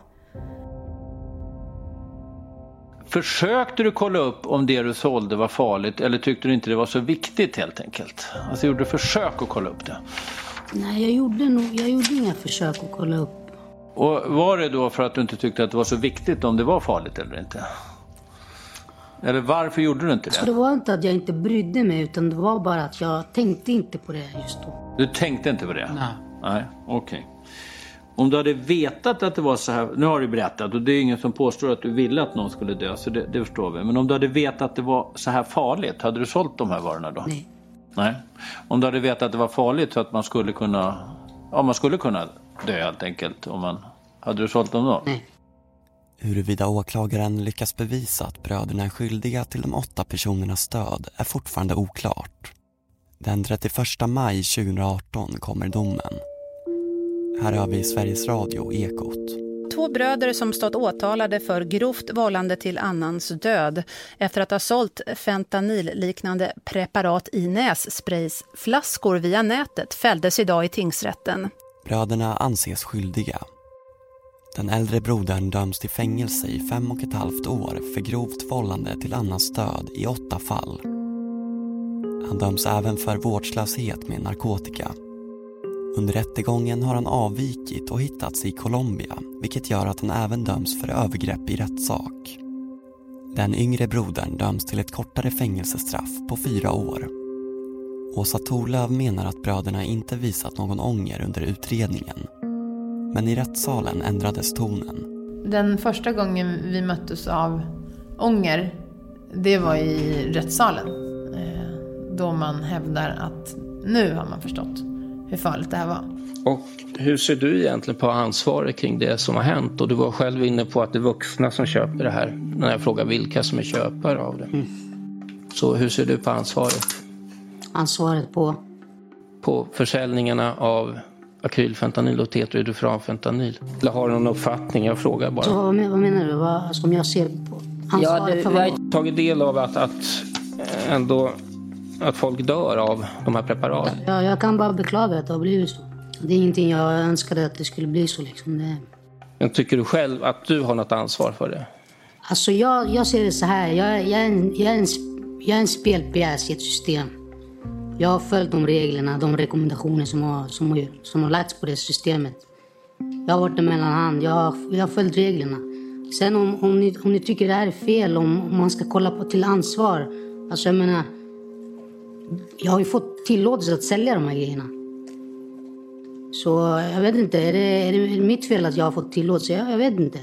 Försökte du kolla upp om det du sålde var farligt eller tyckte du inte det var så viktigt helt enkelt? Alltså gjorde du försök att kolla upp det? Nej, jag gjorde, nog, jag gjorde inga försök att kolla upp. Och var det då för att du inte tyckte att det var så viktigt om det var farligt eller inte? Eller varför gjorde du inte det? Så det var inte att jag inte brydde mig utan det var bara att jag tänkte inte på det just då. Du tänkte inte på det? Nej. Nej, okej. Okay. Om du hade vetat att det var så här, nu har du berättat och det är ingen som påstår att du ville att någon skulle dö, så det, det förstår vi. Men om du hade vetat att det var så här farligt, hade du sålt de här varorna då? Nej. Nej. Om du hade vetat att det var farligt så att man skulle kunna, ja man skulle kunna dö helt enkelt, om man, hade du sålt dem då? Nej. Huruvida åklagaren lyckas bevisa att bröderna är skyldiga till de åtta personernas död är fortfarande oklart. Den 31 maj 2018 kommer domen. Här har vi Sveriges Radio Ekot. Två bröder som stått åtalade för grovt vållande till annans död efter att ha sålt fentanyl-liknande preparat i nässpraysflaskor via nätet fälldes idag i tingsrätten. Bröderna anses skyldiga. Den äldre brodern döms till fängelse i fem och ett halvt år för grovt vållande till annans död i åtta fall. Han döms även för vårdslöshet med narkotika. Under rättegången har han avvikit och hittats i Colombia vilket gör att han även döms för övergrepp i rättssak. Den yngre brodern döms till ett kortare fängelsestraff på fyra år. Åsa Torlöv menar att bröderna inte visat någon ånger under utredningen. Men i rättssalen ändrades tonen. Den första gången vi möttes av ånger, det var i rättssalen. Eh, då man hävdar att nu har man förstått hur farligt det här var. Och hur ser du egentligen på ansvaret kring det som har hänt? Och du var själv inne på att det är vuxna som köper det här. När jag frågar vilka som är köpare av det. Mm. Så hur ser du på ansvaret? Ansvaret på? På försäljningarna av akrylfentanyl och tetraidroframfentanyl. Eller har du någon uppfattning? Jag frågar bara. Så, vad menar du? Vad, som jag ser på? Ja, du, för vad? Jag har tagit del av att, att ändå att folk dör av de här preparaten. Ja, jag kan bara beklaga att det har blivit så. Det är ingenting jag önskade att det skulle bli så. Liksom. Det... Men tycker du själv att du har något ansvar för det? Alltså jag, jag ser det så här. Jag, jag, är, en, jag, är, en, jag är en spelpjäs i ett system. Jag har följt de reglerna, de rekommendationer som har, som har, som har lagts på det systemet. Jag har varit en mellanhand. Jag har, jag har följt reglerna. Sen om, om, ni, om ni tycker det här är fel, om, om man ska kolla på till ansvar. Alltså jag menar, jag har ju fått tillåtelse att sälja de här grejerna. Så jag vet inte, är det, är det mitt fel att jag har fått tillåtelse? Jag, jag vet inte.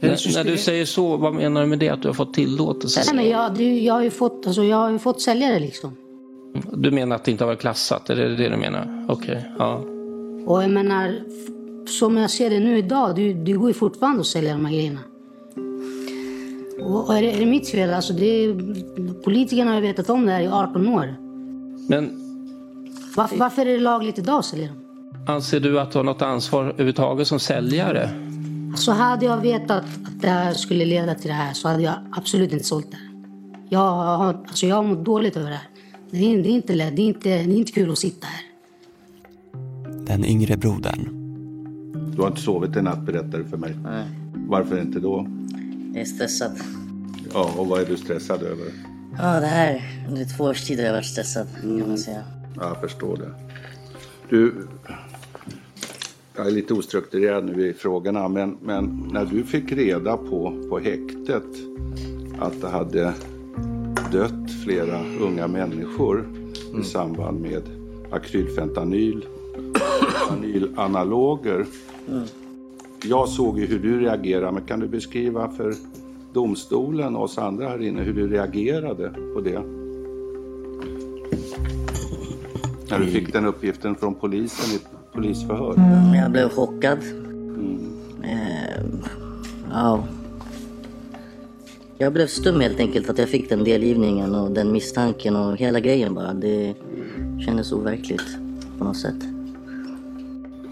När, när du säger så, vad menar du med det? Att du har fått tillåtelse? Nej, men jag, jag, har ju fått, alltså, jag har ju fått sälja det liksom. Du menar att det inte har varit klassat? Är det det du menar? Okej, okay, ja. Och jag menar, som jag ser det nu idag, du, du går ju fortfarande att sälja de här grejerna. Och är det, är det mitt fel? Alltså det, politikerna har ju vetat om det här i 18 år. Men... Varför, varför är det lagligt idag att sälja dem? Anser du att du har något ansvar överhuvudtaget som säljare? Så hade jag vetat att det här skulle leda till det här så hade jag absolut inte sålt det. Jag har, alltså jag har mått dåligt över det här. Det är, det är inte lätt, det är inte, det är inte kul att sitta här. Den yngre brodern. Du har inte sovit en natt berättar du för mig. Nej. Varför inte då? Jag är stressad. Ja, och vad är du stressad över? Ja, det här. Under två års tid har jag varit stressad kan man säga. Ja, jag förstår det. Du, jag är lite ostrukturerad nu i frågorna, men, men när du fick reda på, på häktet att det hade dött flera unga människor i samband med akrylfentanyl, fentanylanaloger. Mm. Jag såg ju hur du reagerade, men kan du beskriva för domstolen och oss andra här inne hur du reagerade på det? När du fick den uppgiften från polisen i polisförhör. Mm, Jag blev chockad. Eh, ja. Jag blev stum helt enkelt att jag fick den delgivningen och den misstanken och hela grejen bara. Det kändes overkligt på något sätt.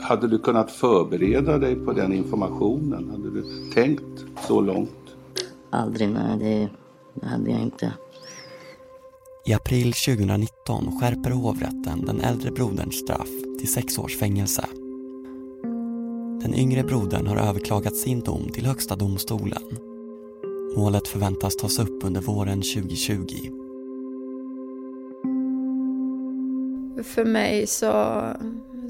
Hade du kunnat förbereda dig på den informationen? Hade du tänkt så långt? Aldrig, nej det, det hade jag inte. I april 2019 skärper hovrätten den äldre broderns straff till sex års fängelse. Den yngre brodern har överklagat sin dom till Högsta domstolen. Målet förväntas tas upp under våren 2020. För mig så,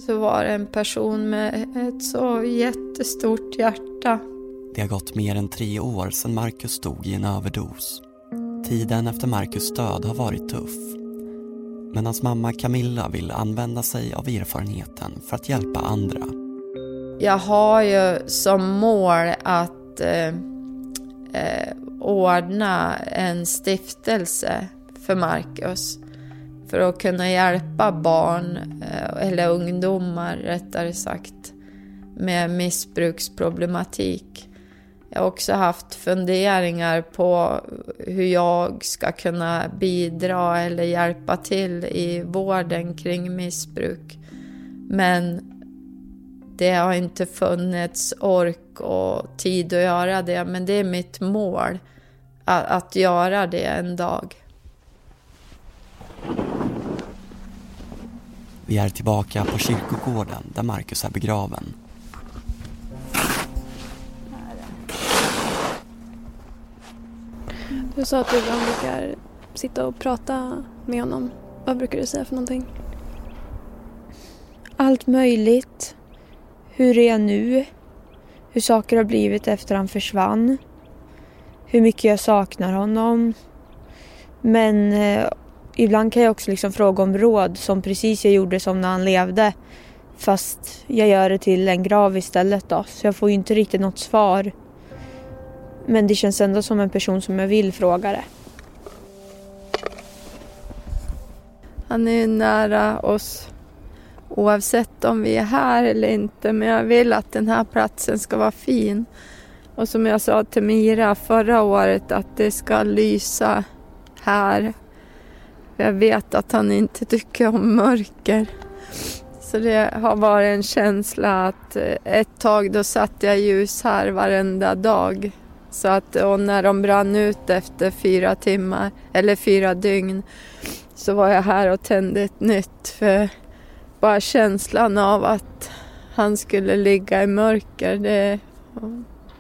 så var det en person med ett så jättestort hjärta. Det har gått mer än tre år sedan Marcus dog i en överdos. Tiden efter Marcus död har varit tuff. Men hans mamma Camilla vill använda sig av erfarenheten för att hjälpa andra. Jag har ju som mål att eh, eh, ordna en stiftelse för Marcus. För att kunna hjälpa barn, eh, eller ungdomar rättare sagt, med missbruksproblematik. Jag har också haft funderingar på hur jag ska kunna bidra eller hjälpa till i vården kring missbruk. Men det har inte funnits ork och tid att göra det, men det är mitt mål att, att göra det en dag. Vi är tillbaka på kyrkogården där Marcus är begraven. Du sa att du ibland brukar sitta och prata med honom. Vad brukar du säga för någonting? Allt möjligt. Hur det är nu. Hur saker har blivit efter han försvann. Hur mycket jag saknar honom. Men eh, ibland kan jag också liksom fråga om råd som precis jag gjorde som när han levde. Fast jag gör det till en grav istället då. Så jag får ju inte riktigt något svar. Men det känns ändå som en person som jag vill fråga det. Han är nära oss oavsett om vi är här eller inte. Men jag vill att den här platsen ska vara fin. Och som jag sa till Mira förra året att det ska lysa här. Jag vet att han inte tycker om mörker. Så det har varit en känsla att eh, ett tag då satte jag ljus här varenda dag. Så att, och när de brann ut efter fyra timmar, eller fyra dygn, så var jag här och tände ett nytt. För bara känslan av att han skulle ligga i mörker, det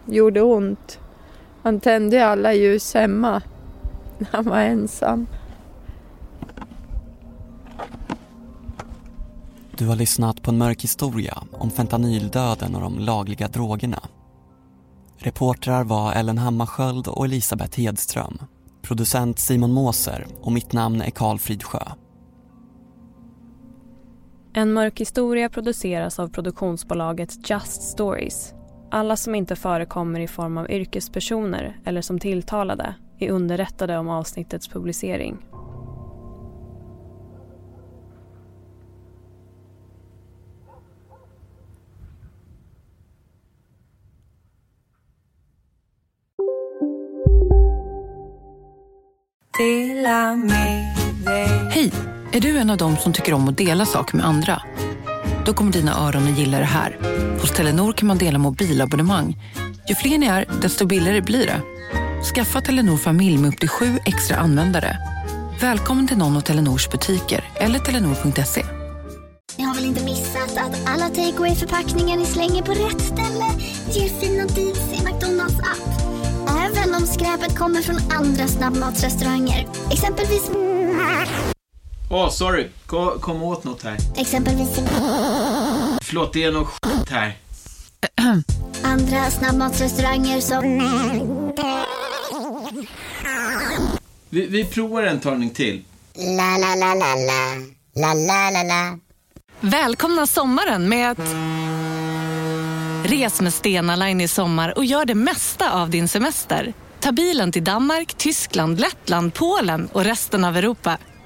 gjorde ont. Han tände alla ljus hemma när han var ensam. Du har lyssnat på en mörk historia om fentanyldöden och de lagliga drogerna. Reportrar var Ellen Hammarskjöld och Elisabeth Hedström. Producent Simon Måser och mitt namn är Karl Fridsjö. En mörk historia produceras av produktionsbolaget Just Stories. Alla som inte förekommer i form av yrkespersoner eller som tilltalade är underrättade om avsnittets publicering. Hej! Är du en av dem som tycker om att dela saker med andra? Då kommer dina öron att gilla det här. Hos Telenor kan man dela mobilabonnemang. Ju fler ni är, desto billigare blir det. Skaffa Telenor familj med upp till sju extra användare. Välkommen till någon av Telenors butiker eller telenor.se. Ni har väl inte missat att alla takeaway förpackningar ni slänger på rätt ställe ger fina deals i McDonalds app. Även om skräpet kommer från andra snabbmatsrestauranger. Exempelvis... Åh, oh, sorry. Kom, kom åt något här. Exempelvis... Förlåt, det är något skit här. Andra snabbmatsrestauranger som... Vi, vi provar en talning till. La, la, la, la, la. La, la, la, la. Välkomna sommaren med att... Res med Stena Line i sommar och gör det mesta av din semester. Ta bilen till Danmark, Tyskland, Lettland, Polen och resten av Europa.